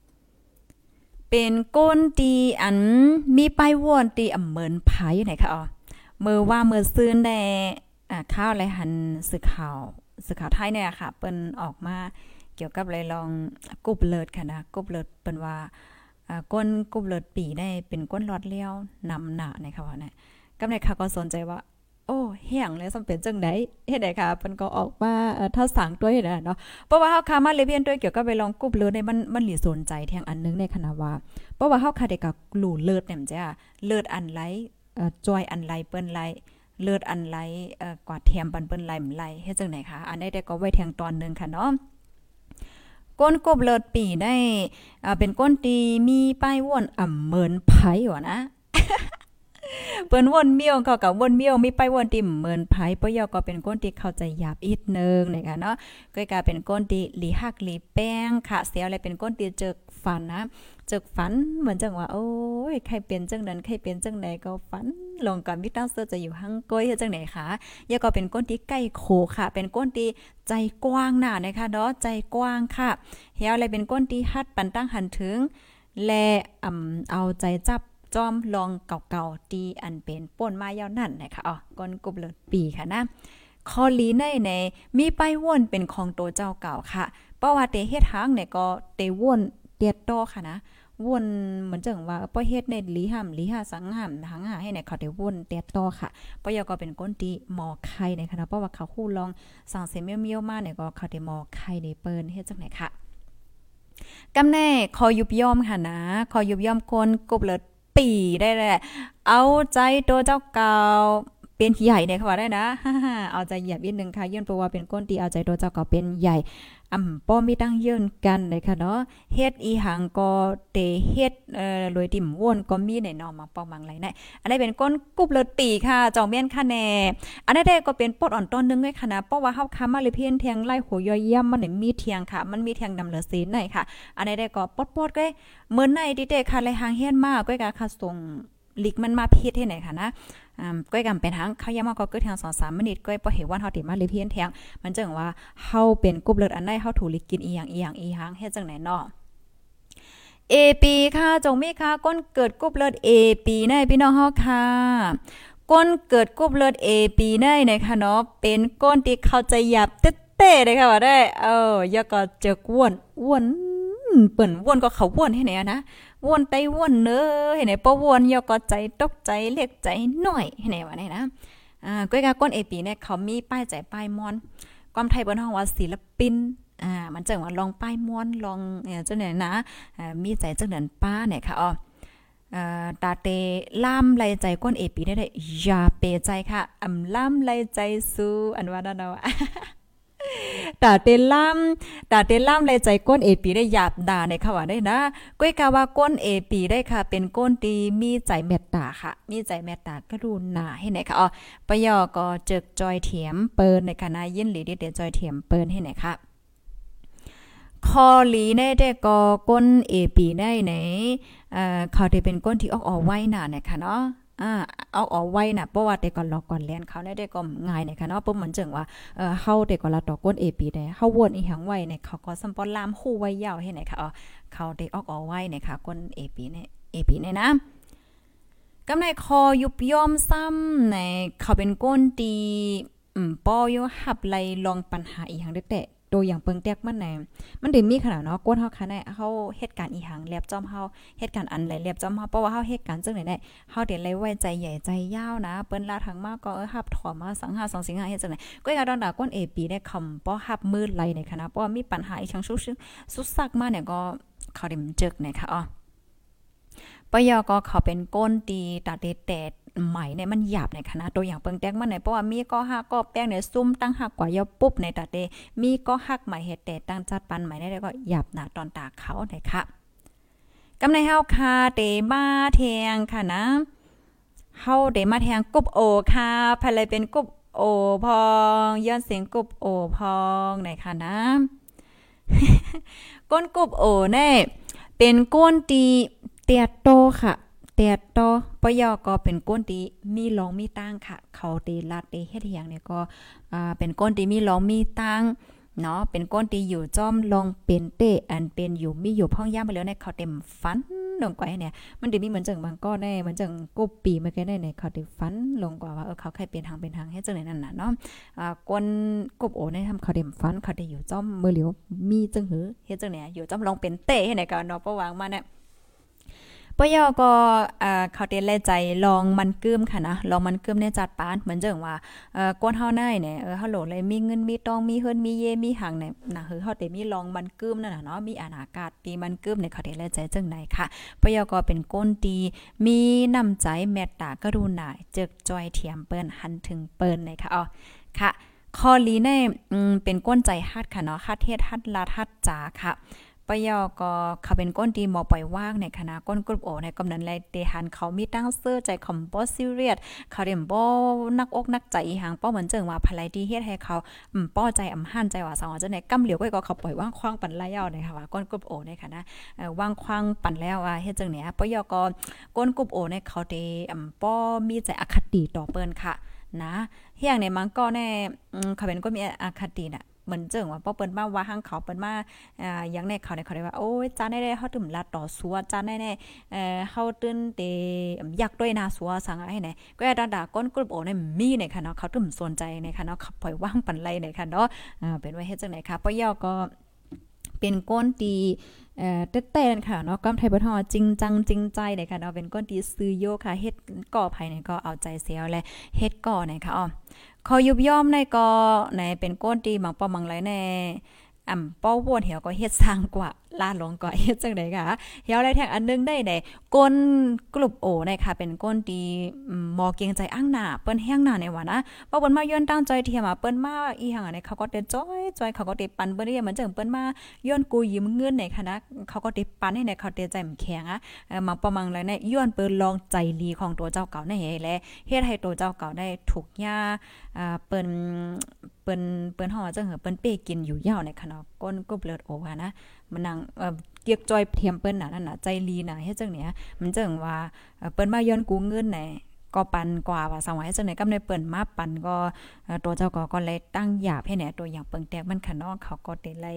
ำเป็นก้นตีอันมีป้ายวนตีอำเหมือนไผไหนคะอ๋อมือว่ามือซื้อได้อ่าข้าวไรหันสื่อข่าวสื่อข่าวไทยเนี่ยค่ะเปิ้นออกมา เกี่ยวกับอะไรลองกุบเลิศค่ะนะกุบเลิศเปิ้นว่าก้นกุบเลิศปีได้เป็นก้นหลอดเลี้ยวนำหนาในค่ะว่าเนี่ยกำในค่ะก็สนใจว่า โอ้เฮียงแล้วสำเป็นจังไดเฮ็ดได้ค่ะเพิ่นก็ออกมาเอ่อถ้าสั่งตัวเฮ็ดได้เนาะเพราะว่าเฮาคามาเรียนด้วยเกี่ยวกับไปลองกุบเลิศในมันมันหลีสนใจแทงอันนึงในคณะว่าเพราะว่าเฮาค่ะได้ก็รู้เลิศเนี่ยจ้ะเลิศอันไหลเอ่อจอยอันไหลเปิ้นไหลเลือดอันไหลกว่าเทียมปันเปิ้นไหลไหลเฮ็ดจังไหนคะ อันนี้ได้ก็ไว้แทงตอนนึงค่ะเนาะ ก้นกบเลิศปีได้อ่าเป็นก้นตีมีป้ายว่นอ่ำเหมินไผว่นะเปิ้นวนเมียวเขากับวนเมียวมีไปวนติ่มเหมือนไผปยอก็เป็นก้นที่เข้าใจหยาบอีกนึงนะคะเนาะก็กลายเป็นก้นที่หลีหักหลีแป้งค่ะเสียวอะไรเป็นก้นที่เจอ ฟันนะเจอฝันเหมือนจังว่าโอ้ยใครเป็นจังนั้นใครเป็นจังไหนก็ฝันลงกับมิตั้งเสื้อจะอยู่หังก้อยจังไหนคะยาก็เป็นก้นที่ใกล้โคค่ะ เป็นก้นที่ใจกว้างหน้านะคะเนาะใจกว้างค่ะเฮียอะไรเป็นก้นที่ฮัดปันตั้งหันถึง และอ่ำเอาใจจับจอมลองเก่าๆตีอันเป็นป่นมายาวนั่นนะคะอ๋อก้นกบเลิศปีค่ะนะคอลีในในมีไปว่นเป็นของตัวเจ้าเก่าค่ะเพราะว่าเตเฮ็ดทางเนี่ยก็เตว่น เตียดโตค่ะนะวนเหมือนจังว่าป้อเฮ็ดในลีห้ามลีห้าสังหามหังหาให้เนี่ยเขาได้วนเตียดโตค่ะป้อยก็เป็นก้นตีหมอไข่ในคณะเพราะว่าเขาคู่ลองสั่งเสเมียวเมียวมาเนี่ยก็เขาได้หมอไข่ในเปิ้นเฮ็ดจังไหนค่ะกำแน่คอยุบย่อมค่ะนะคอยุบย่อมคนกบเลิศปีได้แหละเอาใจตัวเจ้าเก่าเป็นใหญ่เนี่ยค่ะว่าได้นะ เอาใจเหยียบอีกนึงค่ะยื่นเพราะว่าเป็นก้นตีเอาใจตัวเจ้าเก่าเป็นใหญ่ อ่ำป้อมีตั้งยื่นกันเลยค่ะเนาะเฮ็ดอีหังก็เตเฮ็ดเอ่อรวยติ่มว่นก็มีในนอมาปองมังไหลนะอันนี้เป็นก้นกุบเลิศปีค่ะจองเมียนค่ะแน่อันนี้ได้ก็เป็นปดอ่อนต้นนึงด้วยค่ะนะเพราะว่าเฮาค้ามาเลยเพียนเทียงไล่หัวย่อยย่ำมันมีเทียงค่ะ มันมีเทียงนำเหลือศีลหน่อยค่ะ อันนี้ได้ก็ปดๆก็เหมือนในดิเตค่ะเลยหางเฮียนมากก็กะค่ะส่งลิกมันมาพิษให้ไหนค่ะนะ ก้อยกำเป็นทางเขายามาก็เกิดทาง2-3มินิก้อยบ่เห็นว่าเฮาติมาเลยเพี้ยนแทงมันจังว่าเฮาเป็นกรุ๊ปเลือดอันใดเฮาถูกลิกินอีหยังอีหยังอีหยังเฮ็ดจังไหนเนาะ AP ค่ะจงมีค่ะก้นเกิดกรุ๊ปเลือด AP ในพี่น้องเฮาค่ะก้นเกิดกรุ๊ปเลือด AP ในนะคะเนาะเป็นก้นที่เข้าใจหยับเต้ๆเลยค่ะว่าได้เออยาก็เจอกวนอ้วนเปิ้นวนก็เขาวนให้ไหนนะวนไตวนเนอให้ไหนปะวนยอก็ใจตกใจเรียกใจหน่อยให้ไหนว่าไหนนะอ่าก้อยกาก้นเอปีเนี่ยเขามีป้ายใจป้ายมอนความไทยเปิ้นฮ้องว่าศิลปินอ่ามันจังว่าลองป้ายมอนลองเอ่อจังไหนนะอ่ามีใจจังนั้นป้าเนี่ยค่ะอ๋ออ่าตาเตล่ามไหลใจก้นเอปีได้ได้อย่าเปใจค่ะอำล่ามไหลใจสู้อันว่านั่นเนาะ ตาเตล่าตาเตล่าเลยใจก้นเอปีได้หยาบด่าในค่ะว่าได้นะก้อยกาว่าก้นเอปีได้ค่ะ เป็นก้นตีมีใจเมตตาค่ะ มีใจเมตตากรุณาให้ไหนค่ะอ๋อปยอก็เจิกจอยเถียมเปินในคณะยินหลีเด็ดจอยเถียมเปินให้ไหนค่ะคอหลีในได้ก็ก้นเอปีได้ไหนเอ่อเขาได้เป็นก้นที่ออกออไว้น่ะนะคะเนาะ อ่าเอาออกไว้น่ะเพราะว่าแต่ก่อนรอกก่อนแลนเขาได้ก็ง่ายนะคะเนาะปุ๊บเหมือนจังว่าเออเฮาแต่ก่อนละต่อก้น AP ได้เฮาวนอีหยังไว้เนี่ยเขาก็สัมปอลามคู่ไว้ยาวให้ไหนค่ะอ๋อเขาได้ออกออกไว้เนี่ยค่ะก้น AP เนี่ย AP เนี่ยนะกำในคอยุบย่อมซ้ำในเขาเป็นก้นตีอืมปอยหับไลลองปัญหาอีหยังได้แต่ ตัวอย่างเปิงแตกมันไหนมันได้มีขนาดเนาะก้นเฮาค่ะได้เฮาเหตุการณ์อีหังแลบจอมเฮาเหตุการณ์อันไหลแลบจอมเฮาเพราะว่าเฮาเหตุการณ์จังไหนได้เฮาได้ไลยไว้ใจใหญ่ใจยาวนะ เปิ้นลาทางมากก็เออฮับถอมาสังหาสองสิงหาเฮ็ดจังไหนก็อยาดอนดาก้น AP ได้คำป้อฮับมืดไหลในคณะเพราะว่ามีปัญหาอีชังสุดสุดซักมาเนี่ยก็เขาได้จึกนะคะอ๋อปยอก็เขาเป็นก้นตีตาเตแตด ใหม่เนี่ยมันหยาบในคณะตัวอย่างเปิงแตกมันไหนเพราะว่ามีก็หักก็แป้งเนี่ยซุ่มตั้งหักกว่ายาปุ๊บในตาเตมีก็หักใหม่เฮ็ดแต่ตั้งจัดปันใหม่ได้ก็หยาบหนาตอนตาเขาไหนค่ะกำในเฮาคาเตมาแทงค่ะนะเฮาเดมาแทงกุบโอค่ะภายเลยเป็นกุบโอพองย้อนเสียงกุบโอพองไหนค่ะนะก้นกุบโอเน่เป็นก้นตีเตียโตค่ะ เตียโตปยอก็เป็นก้นตีมีรองมีตั้งค่ะ เขาตีลัดตีเฮ็ดหยังเนี่ยก็อ่าเป็นก้นตีมีรองมีตั้งเนาะเป็นก้นตีอยู่จอมลองเป็นเตอันเป็นอยู่มีอยู่พ่องย่ามไปแล้วในเขาเต็มฟันลงกว่าเนี่ยมันดีมีเหมือนจังบางก้อนได้เหมือนจังกบปีเมาแค่ได้ในเขาได้ฟันลงกว่าว่าเออเขาใครเป็นทางเป็นทางให้จังไหนนั่นน่ะเนาะอ่ากวนกบโอในทำเขาเต็มฟันเขาได้อยู่จอมมือเหลียวมีจังหือเฮ็ดจังไหนอยู่จอมลองเป็นเตให้ในการเนาะประวางมาเนี่ย ปยอก็เขาเต้นแลใจลองมันกึมค่ะนะลองมันกึมในจัดปานเหมือนเจังว่าเอ่อกวนเฮาได้เนี่ยเออเฮาโหลเลยมีเงินมีตองมีเฮิรนมีเยมีหังเนี่ยนะคือเฮาเต้มีลองมันกึมนั่นน่ะเนาะมีอากาศตีมันกึมในเขาเต้นแลใจจังไหนค่ะปยอก็เป็นก้นตีมีน้ำใจเมตตากรุณาเจิกจอยเทียมเปิ้นหันถึงเปิ้นเลยค่ะอ๋อค่ะคอลีในเป็นก้นใจฮัดค่ะเนาะฮัดเทศฮัดลาฮัดจ๋าค่ะ ปยอก็เขาเป็นก้นดีหมอปล่อยว่างในคณะก้นกรุปโอในกำนันไลเตหันเขามีตั้งเสื้อใจคอมโบซีเรียสเขาเรียมบ่นักอกนักใจอีหังป้อเหมือนเจิงว่าภายดีเฮ็ดให้เขาอืมป้อใจอำหันใจว่าสองจังได๋กำเหลียวก็เขาปล่อยว่างคว้างปันไล่ยาวนะคะว่าก้นกรุปโอในคณะว่างคว้างปันแล้วว่าเฮ็ดจังเนี้ยปยอก็ก้นกรุปโอในเขาเตอำป้อมีใจอคติต่อเปิ้นค่ะ นะเฮียงในมังก็แน่เขาเป็นก็มีอคติน่ะ เหมือนเจิงว่าป้อเปิ้นมาว่าหังเขาเปิ้นมาอ่าอย่างในเขาในเขาได้ว่าโอ้ยจ้าได้ๆเฮาตึมลาต่อสัวจ้าได้ๆเอ่อเฮาตึ้นเตอยากด้วยนาสัวสังไอ้ไหนก็ดาดาก้นกรุบโอในมีในค่ะเนาะเขาตึมสนใจในค่ะเนาะเขาปล่อยว่างปันไลในค่ะเนาะอ่าเป็นไว่าเฮ็ดจังไหนค่ะป้อยอก็เป็นก้นตีเอ่อเต้นๆค่ะเนาะก้อมไทยบ่ทอจริงจังจริงใจเลยค่ะเนาะเป็นก้นตีซื้อโยค่ะเฮ็ดก่อภัยเนี่ยก็เอาใจเสียวและเฮ็ดก่อเนี่ยค่ะอ๋อ คอยุบย่อมในก็ในเป็นก้นตีหมังปอมังไรแน่อ่ำป้อวนเหี่ยวก็เฮ็ดสร้างกว่า ลาดลงก็เฮ็ดจังได๋ค่ะเหี่ยวได้แทงอันนึงได้ได้ก้นกลุ่มโอในค่ะเป็นก้นตีมอเกียงใจอ้างหน้าเปิ้นแห้งหน้าในว่านะเพราะเปิ้นมาย้อนตั้งใจเทียมเปิ้นมาอีหังอันนี้เขาก็ได้จ้อยจ้อยเขาก็ได้ปันเปิ้นเหมือนจังเปิ้นมาย้อนกูยืมเงินในค่ะนะเขาก็ได้ปันให้ในเขาได้ใจมันแข็งอะมาประมังแล้วเนี่ยย้อนเปิ้นลองใจลีของตัวเจ้าเก่าในเฮแลเฮ็ดให้ตัวเจ้าเก่าได้ถูกยาอ่าเปิ้นเปิ้นเปิ้นฮอจังเหอเปิ้นเป้กินอยู่ยาวในค่ะนก้นกุบเลือดโอค่ะนะมันนังเกียกจอยเทียมเปิ้นน่ะนั่นน่ะใจลีน่ะเฮ็ดจังเนี้ยมันจังว่าเปิ้นมาย้อนกู้เงินไหนก็ปันกว่าว่าสมัยจังไหนกำในเปิ้นมาปันก็ตัวเจ้าก็ก็เลยตั้งหยาบให้แหนตัวอย่างเปิงแตกมันขะนาะเขาก็เตไล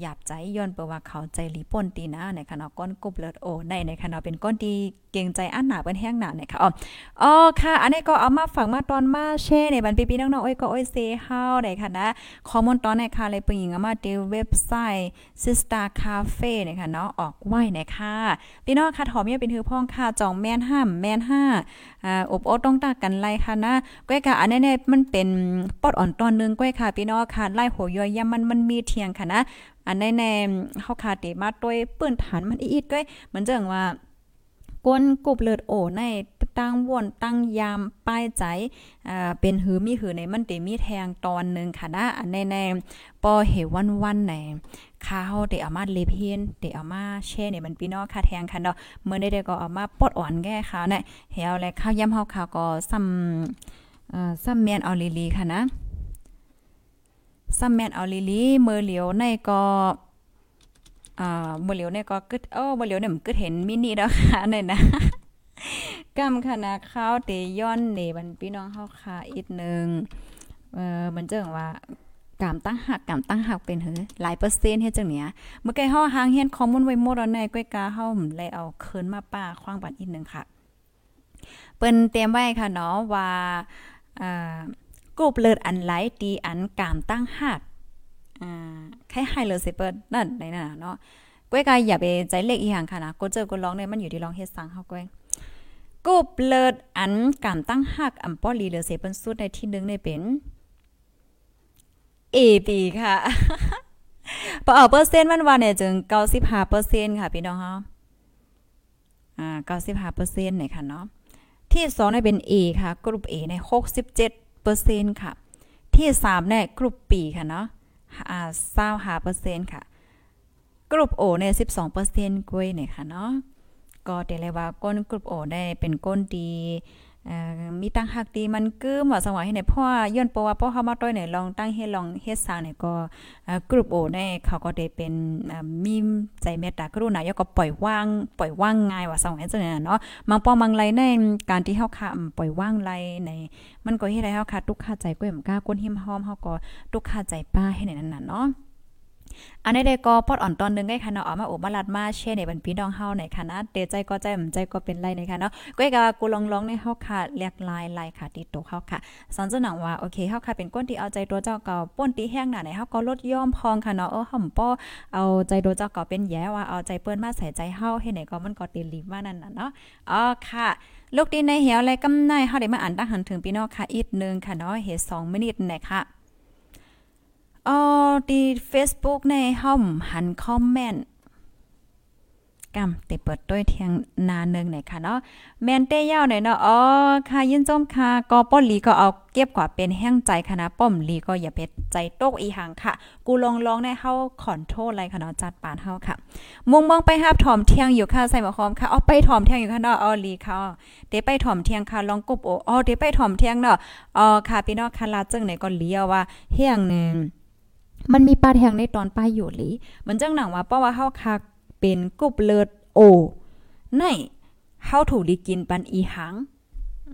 หยาบใจย้อนเปว่าเขาใจลีป่นตีนะในค่ะเนาะก้นกุบเลือโอในในค่ะเนาะเป็นก้นที่เก่งใจอันหนาเป็นแห้งหนาเนี่ยค่ะอ๋ออ๋อค่ะ อันนี้ก็เอามาฝากมาตอนมาแช่ในบันปีๆน้องๆโอ้ยก็โอ้ยเซฮาวได้ค่ะนะข้อมูลตอนในค่ะเลยปึงเอามาเดเว็บไซต์ Sister Cafe เนี่ยค่ะเนาะออกไว้เนี่ยค่ะพี่น้องค่ะถอมเนี่ยเป็นถือพ้องค่ะจองแม่นห้ามแม่นห้าอ่าอบโอต้องตากันไล่ค่ะนะก้อยค่ะอันนี้มันเป็นปอดอ่อนตอนนึงก้อยค่ะพี่น้องค่ะไล่หัวย่อยยามันมันมีเทียงค่ะนะ อันในแนมเฮาคาเตมาต้วยปื้นฐานมันอีดก้อยมันจังว่าก้นกบเลือดโอในตั้งวนตั้งยามป้ายใจอ่าเป็นหือมีหือในมันเตมีแทงตอนนึงค่ะนะอันในๆปอเหวันวันไหนข้าวเตเอามาเลเพนเตเอามาแช่เนี่ยมันพี่น้องค่ะแทงค่ะเนาะเมื่อได้ก็เอามาปดอ่อนแก้ค่ะเนี่ยเฮาและข้าวย่ำเฮาข้าวก็ซ้ำอ่าซ้ำแม่นเอาลีลีค่ะนะ ซ้ำแมนเอาลีลีเมื่อเหลียวในก็อ่าเมื่อเหลียวในก็กึดเอ้อเมื่อเหลียวเนี่ยมันกึดเห็นมินิแล้วค่ะเนี่ยนะกำคณะข้าวเตย้อนเนบันพี่น้องเฮาค่ะอีกนึงเอ่อมันเจังว่ากามตั้งหักกามตั้งหักเป็นหือหลายเปอร์เซ็นต์เฮ็ดจังเนี้ยเมื่อกี้เฮาหางเฮียนข้อมูลไว้หมดแล้วในก้อยกาเฮาเลยเอาคืนมาป้าคว้างบัดอีกนึงค่ะ เปิ้นเตรียมไว้ค่ะเนาะว่าอ่า กรุบเลิศอันไหลตีอันกามตั้งหักอ่าคล้ายๆเลยสิเปิ้นนั่นในนั่นเนาะก้อยกายอย่าไปใจเล็กอีหยังค่ะนะก็เจอก็ร้องเนี่ยมันอยู่ที่ร้องเฮ็ดสังเฮาก้อยกุบเลิศอันกามตั้งหักอัมป้อลีเลเสเปิ้นสุดในที่นึงในเป็น A B ค่ะพอเอาเปอร์เซ็นต์มันว่าเนี่ยจึง95%ค่ะพี่น้องเฮาอ่า95%เนี่ยค่ะเนาะที่2เนี่ยเป็น A ค่ะกลุ่ม A ใน67 ค่ะ ที่3เนี่ยกลุ่ม B ค่ะเนาะอ่า25%ค่ะ กลุ่ม O เนี่ย12%กล้วยเนี่ยค่ะเนาะก็เดี๋ยวเลยว่าก้นกลุ่ม O ได้เป็นก้นดี มีตั้งหักดีมันกึ้มว่าสวัยให้ไหนพ่อย้อนปว่าพ่อเฮามาต้อยไหนลองตั้งเฮ็ดลองเฮ็ดสร้างเนี่ยก็กรุ๊ปโอได้เขาก็ได้เป็นมีใจเมตตากรุณายก็ปล่อยว่างปล่อยว่างง่ายว่าสวัยจังได๋เนาะมังป้อมังไรในการที่เฮาค่ะปล่อยว่างไรในมันก็เฮ็ดให้เฮาค่ะทุกข์ใจก้อยมกล้าก้นหิมหอมเฮาก็ทุกข์ใจป้าให้ไหนนั่นน่ะเนาะ อันนี้ได้ก็ปอดอ่อนตอนนึงไงค่ะเนาะออกมาโอบมาลัดมาเช่ในบันพี่น้องเฮาในค่ะนะเตใจก็ใจมใจก็เป็นไรในค่ะเนาะก้อยกะกูลองๆในเฮาค่ะเรียกลายลายค่ะที่โตเฮาค่ะสอนเจ้าหนังว่าโอเคเฮาค่ะเป็นก้นที่เอาใจตัวเจ้าเก่าป้นตีแห้งหน่ะไหนเฮาก็ลดย่อมพองค่ะเนาะเออห่อมป้อเอาใจตัวเจ้าเก่าเป็นแย่ว่าเอาใจเปิ้นมาใส่ใจเฮาให้ไหนก็มันก็ตีลีว่านั่นน่ะเนาะอ๋อค่ะลูกดีในเหี่ยวอะไรกำไนเฮาได้มาอ่านตั้งหันถึงพี่น้องค่ะอีกนึงค่ะเนาะเฮ2มินิทนะคะ ออดี Facebook ในห้อมหันคอมเมนต์กำติเปิดด้วยเทียงนานึงหน่อยค่ะเนาะแมนเต้ยาวหนเนาะอ๋อค่ะยินจมค่ะก็ป้อหลีก็เอาเก็บกว่าเป็นแห้งใจค่ะนะป้อมลีก็อย่าเป็ดใจโตกอีหังค่ะ กูลองลองในเฮาขอนโทษอะไรค่ะเนาะจัดปานเฮาค่ะมุงมองไปหาถ่อมเที่ยงอยู่ค่ะใส่หมอคอมค่ะเอาไปถ่อมเที่ยงอยู่ค่ะเนาะอ๋อลีค่ะเดี๋ยวไปถ่อมเที่ยงค่ะลองกบโออ๋อเดี๋ยวไปถ่อมเที่ยงเนาะอ๋อค่ะพี่น้องค่ะลาจึงไหนก็เลี้ยวว่าเฮียงนึง มันมีปลาแทงในตอนปลายอยู่หลีมันจังหนังว่าเพราะว่าเฮาคักเป็นกุบเลิศโอในเฮาถูกดีกินปันอีหัง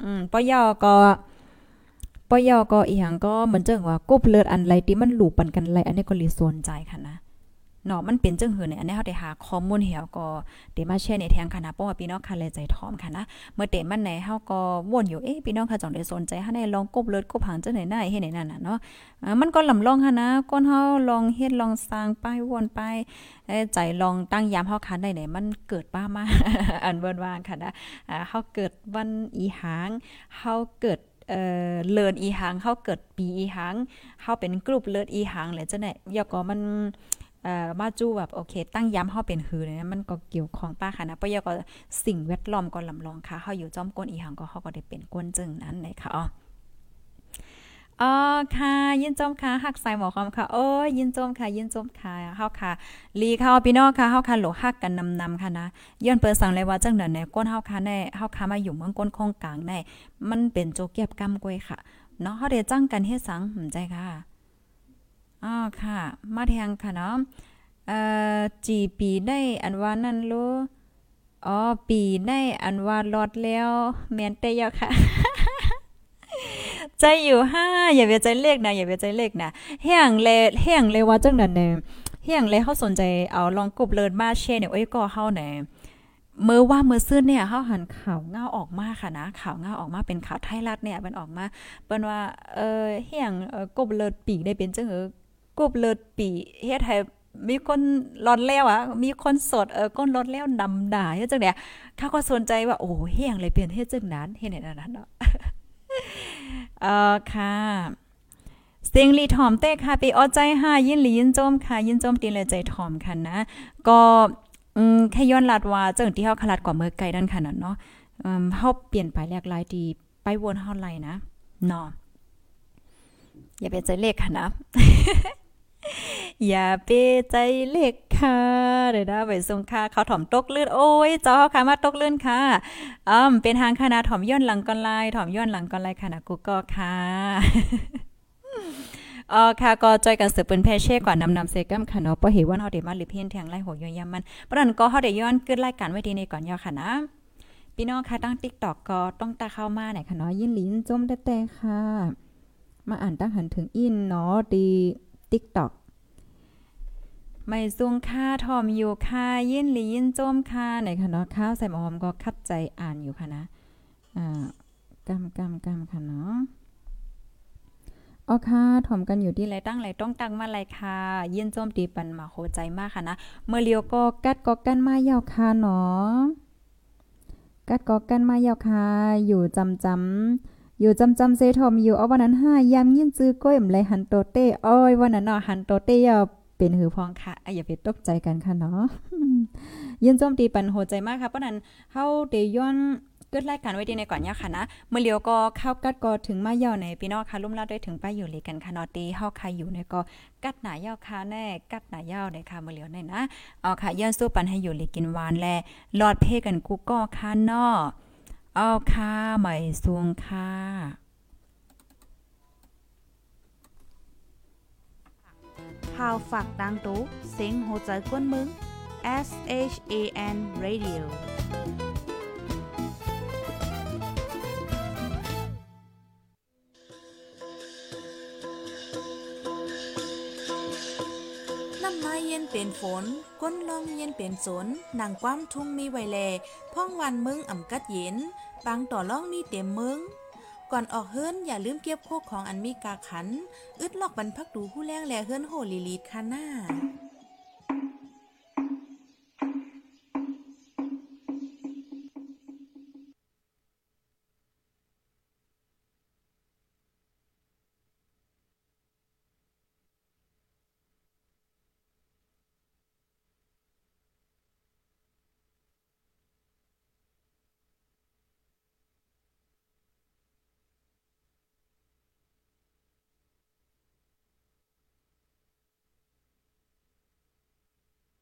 อืมปอยอก็ปอยอก็อีหังก็เหมือนจังว่ากุบเลิศอันไรที่มันหลูปันกันไรอันนี้ก็รีส่วนใจค่ะนะ เนาะมันเป็นจังหือเนี่ยอันนี้เฮาได้หาข้อมูลเหี่ยวก็เดี๋ยวมาแชร์ในแทงค่ะนะเพราะว่าพี่น้องค่ะเลยใจทอมค่ะนะเมื่อเต็มมันไหนเฮาก็วนอยู่เอ๊ะพี่น้องค่ะจังได้สนใจให้ได้ลองกบเลิศกบหางจังไหนได้เฮ็ดไหนนั่นน่ะเนาะมันก็ลำลองค่ะนะก้นเฮาลองเฮ็ดลองสร้างไปวนไปใจลองตั้งยามเฮาคันได้ไหนมันเกิดป้ามาอันเบิ่นว่าค่ะนะเฮาเกิดวันอีหางเฮาเกิดเอ่อเลินอีหางเฮาเกิดปีอีหางเฮาเป็นกลุ่มเลิศอีหางแหละจังได๋ยก็มัน มาจู้แบบโอเค ตั้งย้ำเฮาเป็นหือเนี่ยมันก็เกี่ยวของป้าค่ะนะปะยก็สิ่งแวดล้อมก็ลำลองค่ะเฮาอยู่จอมก้นอีหังก็เฮาก็ได้เป็นก้นจึงนั้นนะคะอ๋ออ๋อค่ะ ยินจมค่ะหักใส่หมอคอมค่ะโอ้ยยินจมค่ะ ยินจมค่ะเฮาค่ะ ลีค่ะพี่น้องค่ะเฮาค่ะโหลฮักกันนำๆค่ะนะย้อนเปิ้นสั่งเลยว่าจังนั้นแน่ก้นเฮาค่ะแน่เฮาค่ะมาอยู่เมืองก้นคงกลางแน่มันเป็นโจเก็บกำกวยค่ะเนาะเฮาได้จังกันเฮ็ดสังหมใจค่ะ อ๋อค่ะ มาแทงค่ะเนาะเอ่อจีปีได้อันว่านั่นโลอ๋อปีได้อันว่าลอดแล้วแม่นแต่ยาค่ะใจอยู่ห้าอย่าไปใจเลขนะอย่าไปใจเลขนะเฮียงเลเฮียงเลว่าจังนั้นเนี่ยเฮียงเลเขาสนใจเอาลองกบเลินมาแชร์เนี่ยโอ้ยก็เฮาเนี่ยเมื่อว่าเมื่อซื่นเนี่ยเฮาหันข่าวเงาออกมาค่ะนะข่าวเงาออกมาเป็นข่าวไทยรัฐเนี่ยมันออกมาเปิ้นว่าเออเฮียงกบเลินปีกได้เป็นจังเออ กบเลิศปีเฮ็ดให้มีคนรอนแล้วอะ มีคนสดเออก้นรถแล้วนำด่าเฮ็ดจังได๋เขาก็สนใจว่า โอ้เฮียงเลยเปลี่ยนเฮ็ดจังนั้นเฮ็ดได้นั้นเนาะเออค่ะเสียงลีถอมเต้ค่ะปีออใจห้ายินหลียินโจมค่ะ ยินโจมตีเลยใจถอมค่ะนะ ก็อืมแค่ย้อนลัดว่าจังที่เฮาขลัดกว่าเมื่อไกลนั่นค่ะเนาะอืมเฮาเปลี่ยนไปแลกหลายดีไปวนเฮาไลนะเนาะอย่าไปใจเลขค่ะนะ อย่าเปใจเล็กค่ะเดี๋ยวนะไปส่งค่ะเขาถ่อมตกลื่นโอ้ยจอค่ะมาตกลื่นค่ะอืมเป็นทางคณะถ่อมย้อนหลังก่อนไลถ่อมย้อนหลังก่อนไลค่ะนะกูก็ค่ะอ๋อค่ะก็จอยกันสืบเป็นแพเช่ก่อนนำนำเซกัมค่ะเนาะเพราะเห็นว่าเฮาได้มาลิเพียนแทงไล่หัวยยามมันเพราะนั้นก็เฮาได้ย้อนขึ้นรายการไว้ทีในก่อนย่อค่ะนะพี่น้องค่ะตั้ง TikTok ก็ต้องตาเข้ามาไหนค่ะเนาะยินลิ้นจมแต่ค่ะ มาอ่านตั้งหันถึงอินเนาะดี TikTok ไม่ซุงค่าทอมอยู่ค่ายินหลียินโจมค่าไหนคะเนาะข้าวใส่หอมก็คับใจอ่านอยู่ค่ะนะอ่ากำกำกำค่ะเนาะอ๋อค่ะถ่อมกันอยู่ที่ไรตั้งไรต้องตั้งมาไรค่ะยินโจมตีปันมาโหใจมากค่ะนะ เมื่อเลียวก็กัดก็กันมายาวค่ะเนาะกัดก็กันมายาวค่ะอยู่จำจำ อยู่จำจำเซทอมอยู่เอาวันนั้นห้ายามยินซื้อก้อยมไรหันโตเต้อ้อยวันนั้นเนาะหันโตเต้ยเป็นหือพองค่ะอย่าไปตกใจกันค่ะเนาะยินโจมตีปันโหใจมากค่ะเพราะนั้นเฮาเดย้อนเกิดรายการไว้ดีในก่อนเนี่ยค่ะนะเมื่อเลียวก็เข้ากัดก็ถึงมาเย่าในพี่น้องค่ะลุ่มลาด้วยถึงไปอยู่เลยกันค่ะนอตีเฮาใครอยู่ในก็กัดหนาเย่าค่ะแน่กัดหนาเย่าในค่ะเมื่อเลียวในนะเอาค่ะย้อนสู้ปันให้อยู่เลยกินหวานแลหลอดเพกันกูก็ค่ะนา เอ้อค่ะใหม่สวงค่ะ พาวฝากดังตู้เสียงโหใจกวนมึง S H A N Radio เย็นเป็นฝน ก้นลองเย็นเป็นสนนางความทุ่งมีไวแลพ่องวันมึงอ่ำกัดเย็นปังต่อล่องมีเต็มมึง ก่อนออกเฮิรนอย่าลืมเก็บโคกของอันมีกาขัน อึดลอกบรรพักดูผู้แรงแลเฮิรนโหลีลีดคาหน้า